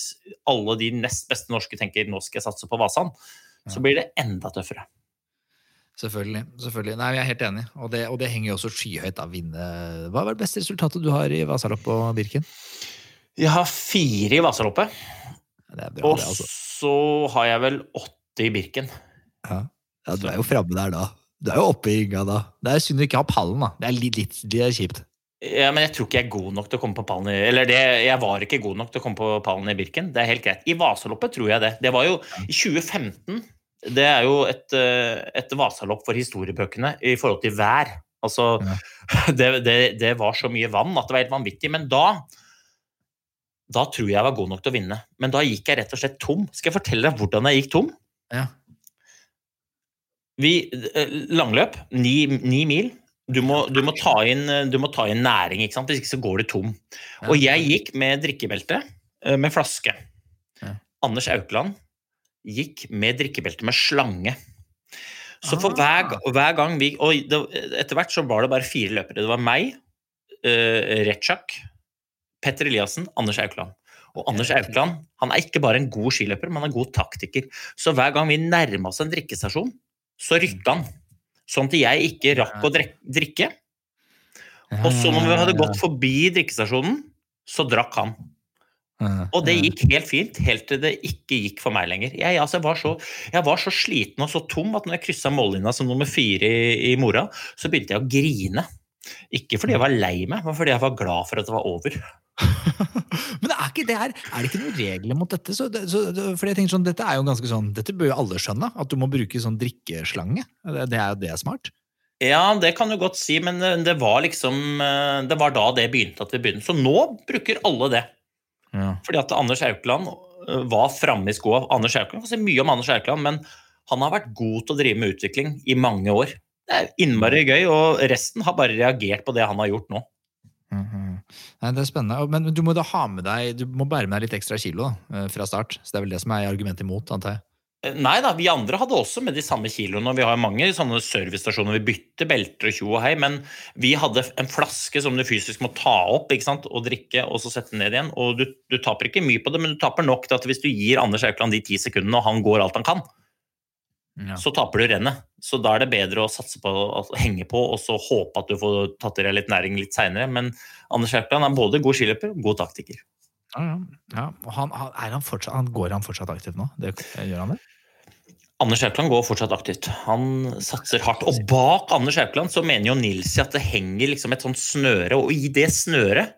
alle de nest beste norske tenker nå skal jeg satse på Vasan, så blir det enda tøffere. Selvfølgelig. selvfølgelig. Nei, Jeg er helt enig, og det, og det henger jo også skyhøyt av vinne. Hva var det beste resultatet du har i Vasaloppet og Birken? Jeg har fire i Vasaloppet. Det bra, Og altså. så har jeg vel åtte i Birken. Ja. ja, du er jo framme der da. Du er jo oppe i ringa da. Det er synd du ikke har pallen, da. Det er litt, litt det er kjipt. Ja, men jeg tror ikke jeg er god nok til å komme på pallen i Eller det, jeg var ikke god nok til å komme på pallen i Birken. Det er helt greit. I Vasaloppet tror jeg det. Det var jo i 2015. Det er jo et, eh, et vasalopp for historiebøkene i forhold til vær. Altså, det, det, det var så mye vann at det var helt vanvittig. Men da da tror jeg jeg var god nok til å vinne. Men da gikk jeg rett og slett tom. Skal jeg fortelle deg hvordan jeg gikk tom? Ja. Vi, eh, langløp, ni, ni mil. Du må, du, må ta inn, du må ta inn næring, ikke sant? hvis ikke så går du tom. Og jeg gikk med drikkebelte eh, med flaske. Anders Aukland gikk med drikkebelte med slange. Så for Ah. hver, hver gang vi Og det, etter hvert så var det bare fire løpere. Det var meg, uh, Retsjak, Petter Eliassen, Anders Aukland. Og Anders Aukland han er ikke bare en god skiløper, men han er en god taktiker. Så hver gang vi nærma oss en drikkestasjon, så rykka han. Sånn at jeg ikke rakk å drikke. Og så når vi hadde gått forbi drikkestasjonen, så drakk han. Og det gikk helt fint, helt til det ikke gikk for meg lenger. Jeg, altså, jeg, var, så, jeg var så sliten og så tom at når jeg kryssa mållinja som nummer fire i, i mora, så begynte jeg å grine. Ikke fordi jeg var lei meg, men fordi jeg var glad for at det var over. Men er, ikke det her, er det ikke noen regler mot dette? Så, så, for jeg tenker sånn, Dette er jo ganske sånn, dette bør jo alle skjønne, at du må bruke sånn drikkeslange. Det, det er jo det er smart. Ja, det kan du godt si, men eh, det var liksom eh, Det var da det begynte at vi begynte. Så nå bruker alle det. Ja. Fordi at Anders Aukland eh, var framme i skoa. Anders Aukland, Jeg kan si mye om Anders Aukland, men han har vært god til å drive med utvikling i mange år. Det er innmari gøy, og resten har bare reagert på det han har gjort nå. Mhm. Nei, det er spennende. Men du må da ha med deg, du må bære med deg litt ekstra kilo da, eh, fra start. Så det er vel det som er argumentet imot, antar jeg. Eh, Nei da, vi andre hadde også med de samme kiloene. og Vi har mange sånne servicestasjoner vi bytter belter og tjo og hei, men vi hadde en flaske som du fysisk må ta opp ikke sant? og drikke, og så sette ned igjen. Og du, du taper ikke mye på det, men du taper nok til at hvis du gir Anders Aukland de ti sekundene, og han går alt han kan, Ja. så taper du rennet. Så da er det bedre å satse på å henge på og så håpe at du får tatt i deg litt næring litt seinere. Men Anders Aukland er både god skiløper og god taktiker. Ja, ja. ja. Og han, er han fortsatt, han, går han fortsatt aktivt nå? Det, gjør han det? Anders Haukeland går fortsatt aktivt. Han satser hardt. Og bak Anders Haukeland så mener jo Nilsi at det henger liksom et sånt snøre, og i det snøret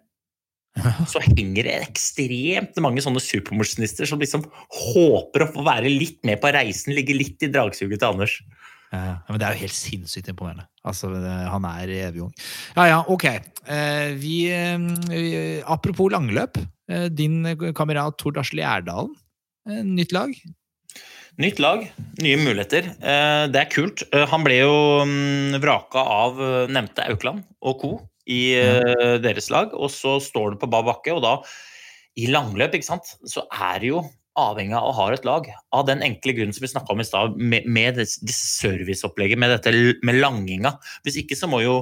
så henger det ekstremt mange sånne supermosjonister som liksom håper å få være litt med på reisen, ligge litt i dragsuget til Anders. Ja, men det er jo helt sinnssykt imponerende. Altså, han er evig ung. Ja, ja, ok. Eh, vi, eh, apropos langløp. Eh, din kamerat Tord Asle Gjerdalen. Nytt lag. Nytt lag, nye muligheter. Det er kult. Han ble jo mm, vraka av nevnte Aukland og co. i uh, deres lag, og så står det på bar bakke, og da i langløp, ikke sant, så er det jo avhengig av å ha et lag. Av den enkle grunnen som vi snakka om i stad, med, med disse serviceopplegget, med dette med langinga. Hvis ikke så må jo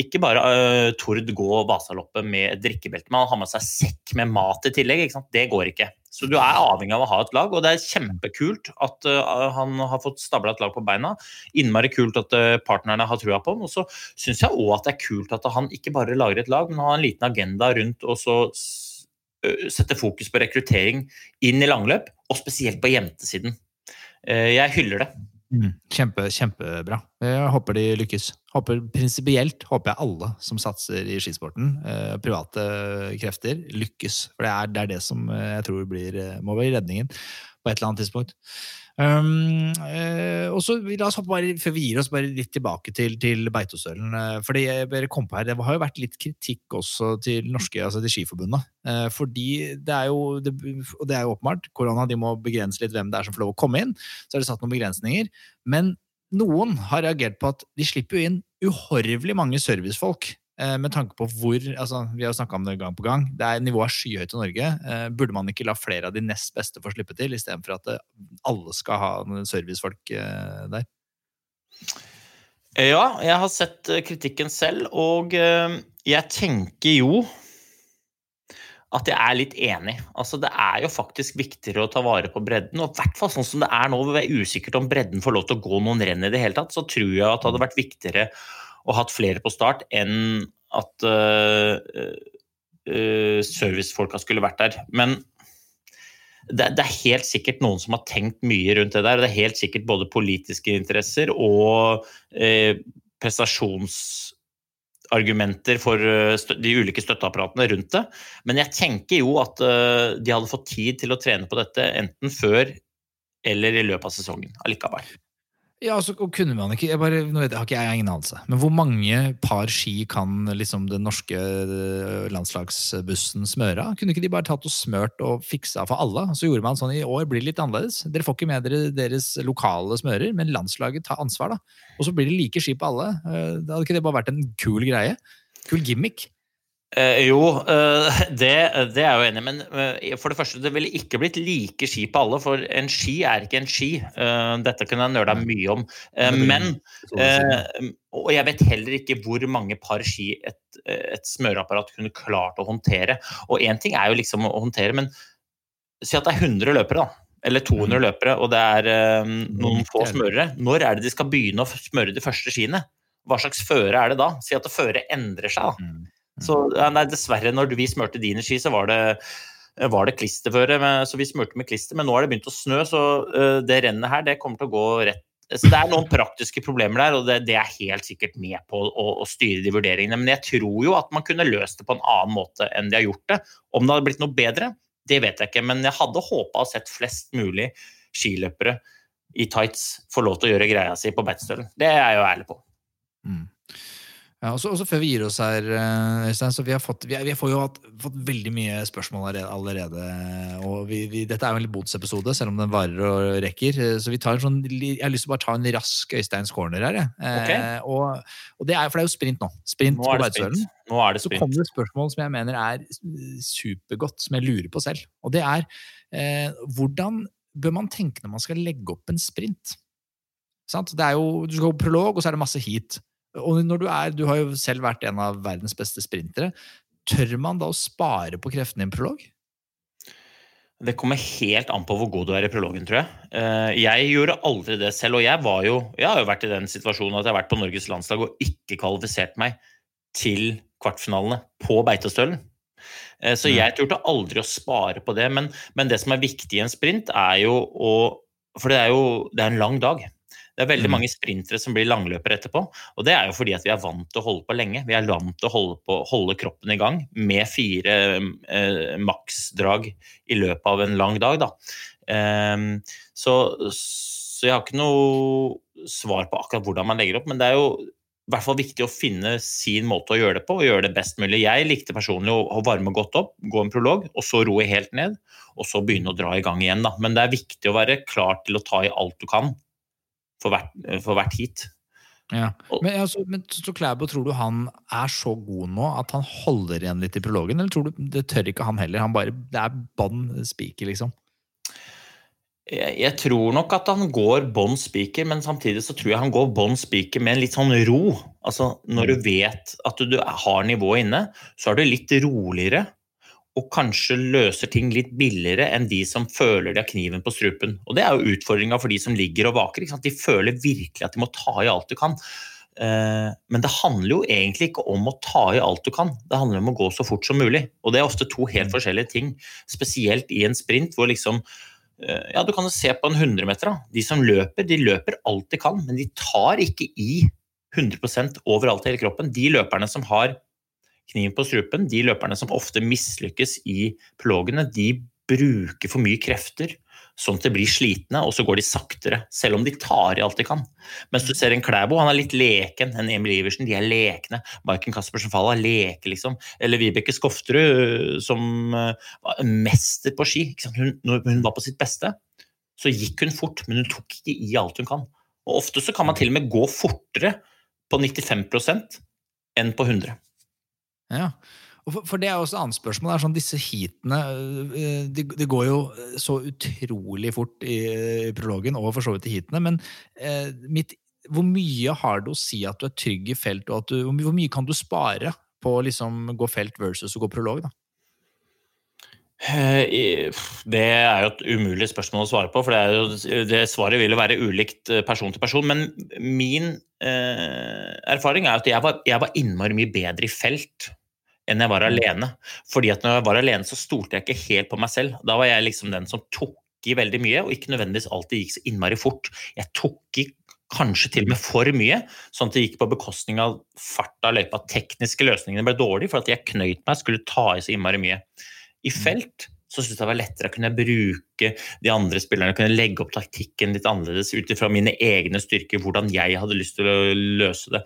ikke bare uh, Tord gå Vasaloppet med drikkebelte, men han har med seg sekk med mat i tillegg. Det går ikke. Så du er avhengig av å ha et lag, og det er kjempekult at uh, han har fått stabla et lag på beina. Innmari kult at uh, partnerne har trua på ham. Og så syns jeg òg at det er kult at han ikke bare lager et lag, men har en liten agenda rundt og så setter fokus på rekruttering inn i langløp, og spesielt på jentesiden. Jeg hyller det. Kjempe, kjempebra. Jeg håper de lykkes. Håper Prinsipielt håper jeg alle som satser i skisporten, eh, private krefter, lykkes. For det er det, er det som eh, jeg tror blir, eh, må være redningen på et eller annet tidspunkt. Um, uh, og så La oss bare, før vi gir oss bare litt tilbake til, til Beitostølen. Uh, fordi jeg bare kom på her, Det har jo vært litt kritikk også til norske, altså til Skiforbundet. Uh, fordi det er jo det, Og det er jo åpenbart, korona de må begrense litt hvem det er som får lov å komme inn. Så er det satt noen begrensninger. Men noen har reagert på at de slipper jo inn uhorvelig mange servicefolk. Eh, Med tanke på hvor altså Vi har jo snakka om det gang på gang. Det er Nivået er skyhøyt i Norge. Eh, Burde man ikke la flere av de nest beste få slippe til, istedenfor at eh, alle skal ha servicefolk der? Ja, jeg har sett kritikken selv, og jeg tenker jo at jeg er litt enig. Altså, det er jo faktisk viktigere å ta vare på bredden. Og i hvert fall sånn som det er nå, hvor det er usikkert om bredden får lov til å gå noen renn i det hele tatt, så tror jeg at det hadde vært viktigere ha hatt flere på start enn at uh, servicefolka skulle vært der. Men det, det er helt sikkert noen som har tenkt mye rundt det der. og Det er helt sikkert både politiske interesser og eh, prestasjonsargumenter for de ulike støtteapparatene rundt det. Men jeg tenker jo at de hadde fått tid til å trene på dette enten før eller i løpet av sesongen allikevel. Ja, altså, kunne man ikke, jeg bare, nå vet jeg, har ikke jeg ingen anelse, men hvor mange par ski kan liksom den norske eh, landslagsbussen smøre? Kunne ikke de bare tatt og smørt og fiksa for alle? Så gjorde man sånn i år, blir det litt annerledes. Dere får ikke med dere deres lokale smører, men landslaget tar ansvar, da. Og så blir det like ski på alle. Eh, Da hadde ikke det bare vært en kul greie? Kul gimmick? Eh, jo, eh, det, det er jeg jo enig i. Men eh, for det første, det ville ikke blitt like ski på alle. For en ski er ikke en ski. Eh, dette kunne jeg nøla mye om. Men Og jeg vet heller ikke hvor mange par ski et, et smøreapparat kunne klart å håndtere. Og én ting er jo liksom å håndtere, men si at det er 100 løpere, da. Eller 200 løpere, og det er eh, noen få smørere. Når er det de skal begynne å smøre de første skiene? Hva slags føre er det da? Si at det føret endrer seg. da. Så nei, dessverre, når vi smurte dine ski, så var det, var det klisterføre. Så vi smurte med klister, men nå har det begynt å snø, så eh, det rennet her, det kommer til å gå rett så Det er noen praktiske problemer der, og det, det er helt sikkert med på å, å styre de vurderingene. Men jeg tror jo at man kunne løst det på en annen måte enn de har gjort det. Om det hadde blitt noe bedre, det vet jeg ikke. Men jeg hadde håpa å sett flest mulig skiløpere i tights få lov til å gjøre greia si på Beitostølen. Det er jeg jo ærlig på. Mm. Ja, også, også, før vi gir oss her, eh, Øystein, så vi har fått, vi, vi får jo hatt, fått veldig mye spørsmål allerede. og vi, Dette er jo en Bods-episode, selv om den varer og rekker. eh, Så vi tar en sånn, jeg har lyst til å bare ta en rask Øysteins corner her. Okay. Eh, og, og det er, for det er jo sprint nå. Sprint Nå på er er det Så kommer det spørsmål som jeg mener er supergodt, som jeg lurer på selv. Og det er eh, hvordan bør man tenke når man skal legge opp en sprint? Sant? Det er jo, du skal gå prolog, og så er det masse heat. Og når du er, du har jo selv vært en av verdens beste sprintere. Tør man da å spare på kreftene i en prolog? Det kommer helt an på hvor god du er i prologen, tror jeg. Eh, Jeg gjorde aldri det selv, og jeg var jo Jeg har jo vært i den situasjonen at jeg har vært på Norges landslag og ikke kvalifisert meg til kvartfinalene på Beitostølen. Eh, Så Mm. jeg turte aldri å spare på det. Men, men det som er viktig i en sprint, er jo å For det er jo det er en lang dag. Det er veldig Mm. mange sprintere som blir langløpere etterpå. Og det er jo fordi at vi er vant til å holde på lenge. Vi er vant til å holde, på, holde kroppen i gang med fire eh, maksdrag i løpet av en lang dag. Da. Ehm, så, så jeg har ikke noe svar på akkurat hvordan man legger opp, men det er jo i hvert fall viktig å finne sin måte å gjøre det på, og gjøre det best mulig. Jeg likte personlig å varme godt opp, gå en prolog, og så roe helt ned, og så begynne å dra i gang igjen. Da. Men det er viktig å være klar til å ta i alt du kan for hvert, for hvert heat. Ja. Men, altså, men så Klæbo, tror du han er så god nå at han holder igjen litt i prologen, eller tror du det tør ikke han heller? Han bare, Det er bånn spiker, liksom. Jeg, jeg tror nok at han går bånn spiker, men samtidig så tror jeg han går bånn spiker med en litt sånn ro. Altså, når du vet at du, du har nivået inne, så er du litt roligere. Og kanskje løser ting litt billigere enn de som føler de har kniven på strupen. Og det er jo utfordringa for de som ligger og vaker. De føler virkelig at de må ta i alt du kan. Eh, Men det handler jo egentlig ikke om å ta i alt du kan, det handler om å gå så fort som mulig. Og det er ofte to helt forskjellige ting. Spesielt i en sprint hvor liksom eh, Ja, du kan jo se på en 100-meter. da. De som løper, de løper alt de kan, men de tar ikke i 100% overalt i hele kroppen. De løperne som har kniven på strupen, de løperne som ofte mislykkes i prologene, de bruker for mye krefter, sånn at de blir slitne, og så går de saktere, selv om de tar i alt de kan. Mens du ser en Klæbo, han er litt leken. En Emil Iversen, de er lekne. Maiken Caspersen Falla leker, liksom. Eller Vibeke Skofterud, som eh, var mester på ski. Hun, når hun var på sitt beste, så gikk hun fort, men hun tok ikke i alt hun kan. Og ofte så kan man til og med gå fortere på 95% enn på 100. Ja. For, for det er også et annet spørsmål. Det er sånn, disse heatene det, de, går jo så utrolig fort i, i prologen, og for så vidt i heatene. Men eh, mitt, hvor mye har det å si at du er trygg i felt, og du, hvor, mye, kan du spare på å liksom gå felt versus å gå prolog? da? Eh, Det er jo et umulig spørsmål å svare på, for det, jo, det svaret vil jo være ulikt eh, person til person. Men min eh, erfaring er at jeg var, jeg var innmari mye bedre i felt enn jeg var alene. Fordi at når jeg var alene, så stolte jeg ikke helt på meg selv. Da var jeg liksom den som tok i veldig mye, og ikke nødvendigvis alltid gikk så innmari fort. Jeg tok i kanskje til og med for mye, sånn at det gikk på bekostning av fart av løypa. Tekniske løsningene ble dårlige for at jeg knøyt meg, skulle ta i så innmari mye. I felt så syntes jeg det var lettere å kunne bruke de andre spillerne, kunne legge opp taktikken litt annerledes ut ifra mine egne styrker, hvordan jeg hadde lyst til å løse det.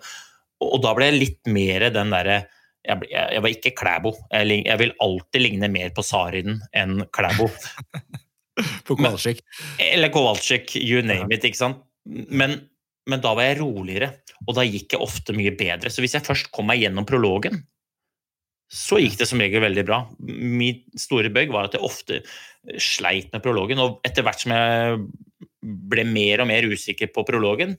Og, og da ble jeg litt mer den derre jeg, jeg, jeg var ikke Klæbo. Jeg, jeg vil alltid ligne mer på Sarinen enn Klæbo. På Kowalczyk. Eller Kowalczyk, you name it. ikke sant? Men, men da var jeg roligere, og da gikk jeg ofte mye bedre. Så hvis jeg først kom meg gjennom prologen, så gikk det som regel veldig bra. Min store bøgg var at jeg ofte sleit med prologen, og etter hvert som jeg ble mer og mer usikker på prologen,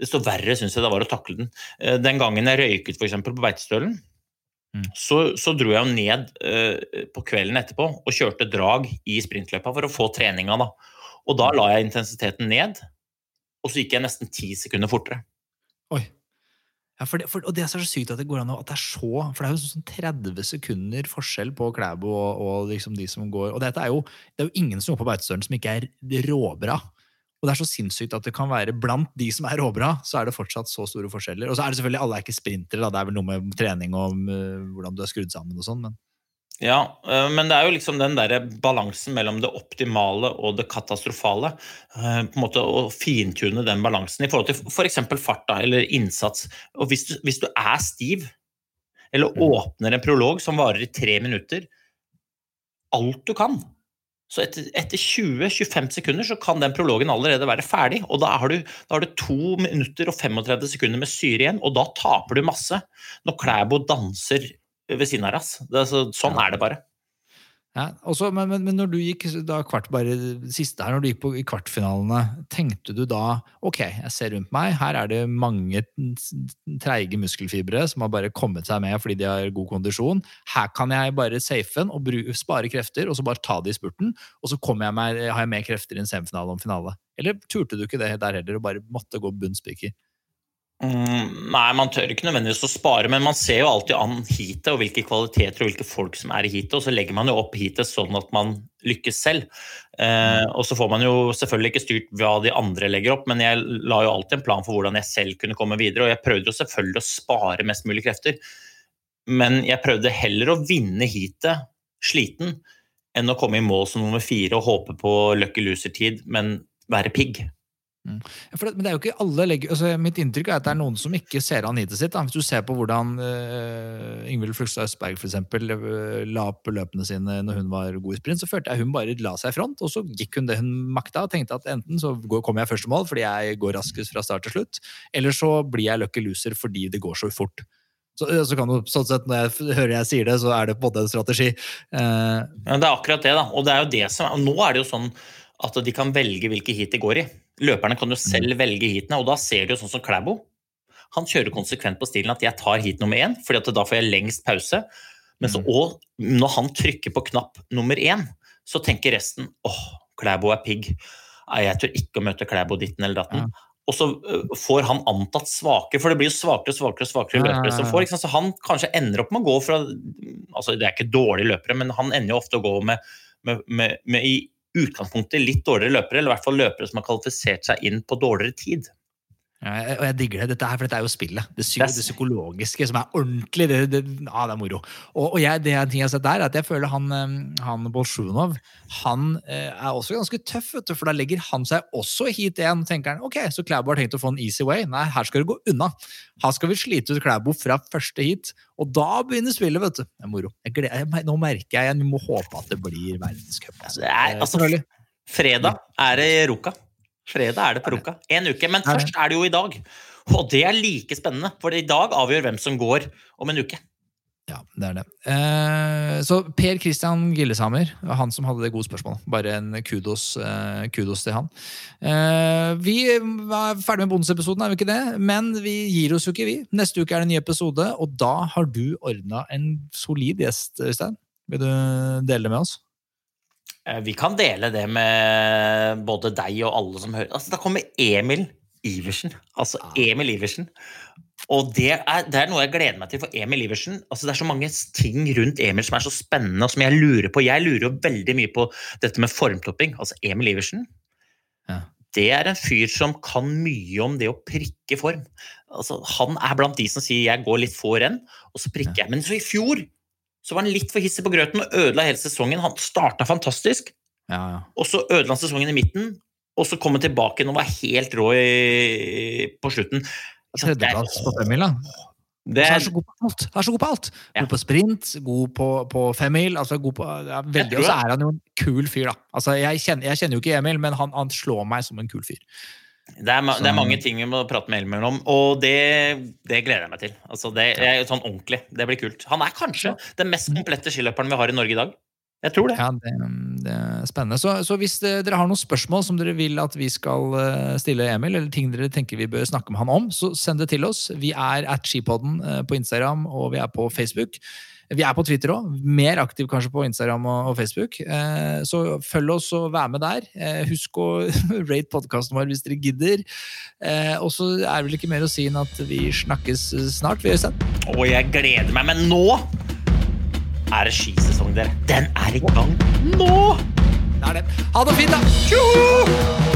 desto verre syns jeg det var å takle den. Eh, Den gangen jeg røyket f.eks. på Beitostølen, Mm. så, så dro jeg ned eh, på kvelden etterpå og kjørte drag i sprintløypa for å få treninga. da. Og da la jeg intensiteten ned, og så gikk jeg nesten ti sekunder fortere. Oi. Ja, for det, for, og det er så sykt at det går an at det er så For det er jo sånn 30 sekunder forskjell på Klæbo og, og liksom de som går Og dette er jo, det er jo ingen som går på Beitostølen som ikke er råbra. Og det er så sinnssykt at det kan være blant de som er råbra, så er det fortsatt så store forskjeller. Og så er det selvfølgelig alle er ikke sprintere, da. Det er vel noe med trening og uh, hvordan du er skrudd sammen og sånn, men Ja, øh, men det er jo liksom den der balansen mellom det optimale og det katastrofale. øh, på en måte Å fintune den balansen i forhold til f.eks. fart da, eller innsats. Og hvis du, hvis du er stiv, eller åpner en prolog som varer i tre minutter, alt du kan så etter, etter 20-25 sekunder så kan den prologen allerede være ferdig. Og da har, du, da har du 2 minutter og 35 sekunder med syre igjen, og da taper du masse. Når Klæbo danser ved siden av rass. Det, så, sånn er det bare. Ja, også, men, men, når du gikk da kvart, bare siste her, når du gikk på, i kvartfinalene, tenkte du da ok, jeg ser rundt meg, her er det mange treige muskelfibre som har bare kommet seg med fordi de har god kondisjon. Her kan jeg bare safe den og bru, spare krefter, og så bare ta det i spurten. Og så jeg med, har jeg mer krefter i en semifinale om finale. Eller turte du ikke det der heller, og bare måtte gå bunnspiker? Mm, nei, man tør ikke nødvendigvis å spare, men man ser jo alltid an heatet og hvilke kvaliteter og hvilke folk som er i heatet, og så legger man jo opp heatet sånn at man lykkes selv. Eh, og så får man jo selvfølgelig ikke styrt hva de andre legger opp, men jeg la jo alltid en plan for hvordan jeg selv kunne komme videre, og jeg prøvde jo selvfølgelig å spare mest mulig krefter. Men jeg prøvde heller å vinne heatet sliten enn å komme i mål som nummer fire og håpe på lucky loser-tid, men være pigg. For det, men det er jo ikke alle legger, altså Mitt inntrykk er at det er noen som ikke ser an hitet sitt. Da. Hvis du ser på hvordan uh, Ingvild Flugstad Østberg for eksempel, øh, la opp løpene sine når hun var god i sprint, så følte jeg hun bare la seg i front, og så gikk hun det hun makta. og tenkte at enten så kommer jeg første mål fordi jeg går raskest fra start til slutt, eller så blir jeg lucky loser fordi det går så fort. Så, så kan du, sånn sett, Når jeg hører jeg sier det, så er det på en strategi. Uh, Ja, det er akkurat det, da. Og det er jo det som Nå er det jo sånn at de kan velge hvilke heat de går i. Løperne kan jo selv velge heatene, og da ser du jo sånn som Klæbo. Han kjører konsekvent på stilen at jeg tar heat nummer én, fordi at da får jeg lengst pause. Men så, og når han trykker på knapp nummer én, så tenker resten åh, Klæbo er pigg. Jeg tør ikke å møte Klæbo ditten eller datten. Og så får han antatt svakere, for det blir jo svakere og svakere, svakere Ja, ja, løpere som får. Så han kanskje ender opp med å gå fra altså Det er ikke dårlige løpere, men han ender jo ofte å gå med, med, med, med i utgangspunktet litt dårligere løpere, eller i hvert fall løpere som har kvalifisert seg inn på dårligere tid. Og jeg digger det. Dette, her, for dette er jo spillet. Det, psy Det psykologiske som er ordentlig. Det, det, ja, det er moro. Og, og jeg, det er en ting jeg har sett der, er at jeg føler han, han Bolsjunov han eh, er også ganske tøff, vet du, for da legger han seg også hit igjen. 1. tenker han, ok, Så Klæbo har tenkt å få en easy way. Nei, her skal du gå unna. Her skal vi slite ut Klæbo fra første hit. Og da begynner spillet, vet du. Det er moro. Jeg gleder, nå merker jeg jeg må håpe at det blir verdenscup. Altså, Eh, altså, fredag er det Ruka. Fredag er det på Ruka. En uke. Men først er det jo i dag. Og det er like spennende, for i dag avgjør hvem som går om en uke. Ja, det er det. Eh, så Per Christian Gilleshammer, han som hadde det gode spørsmålet. Bare en kudos, eh, kudos til han. Eh, vi er ferdig med bonusepisoden, er vi ikke det? Men vi gir oss jo ikke, vi. Neste uke er det en ny episode, og da har du ordna en solid gjest, Øystein. Vil du dele det med oss? Eh, Vi kan dele det med både deg og alle som hører. Altså, da kommer Emil Iversen. Altså Emil Iversen. Og det er, det er noe jeg gleder meg til for Emil Iversen. Altså, det er så mange ting rundt Emil som er så spennende, og som jeg lurer på. Jeg lurer jo veldig mye på dette med formtopping. Altså Emil Iversen. Ja. Det er en fyr som kan mye om det å prikke form. Altså, han er blant de som sier 'jeg går litt få renn', og så prikker jeg. Men så i fjor Så var han litt for hissig på grøten og ødela hele sesongen. Han starta fantastisk, Ja, ja. og så ødela han sesongen i midten. Og så kom han tilbake og var helt rå i, på slutten. Er- Tredjeplass på femmil, da. Det Så han er, er så god på alt. Er så god på alt. Ja. God på sprint, god på, på femmil. Altså god på, ja, veldig, og så er han jo en kul fyr, da. Altså, jeg, kjenner, jeg kjenner jo ikke Emil, men han, han slår meg som en kul fyr. Det, er, det er mange ting vi må prate med Elmer om, og det, det gleder jeg meg til. Altså det er sånn ordentlig. Det blir kult. Han er kanskje den mest komplette skiløperen vi har i Norge i dag. Jeg tror det. Ja, det, det er spennende. Så, så hvis eh, dere har noen spørsmål som dere vil at vi skal eh, stille Emil, eller ting dere tenker vi bør snakke med han om, så send det til oss. Vi er at skipodden eh, på Instagram, og vi er på Facebook. Vi er på Twitter òg. Mer aktiv kanskje på Instagram og, Facebook. Eh, så følg oss og vær med der. Eh, husk å rate podkasten vår hvis dere gidder. Eh, og så er det vel ikke mer å si enn at vi snakkes snart, vi, Øystein. Og jeg gleder meg. Men nå er det skisesong, dere. Den er i gang nå! Det er det. Ha det fint, da!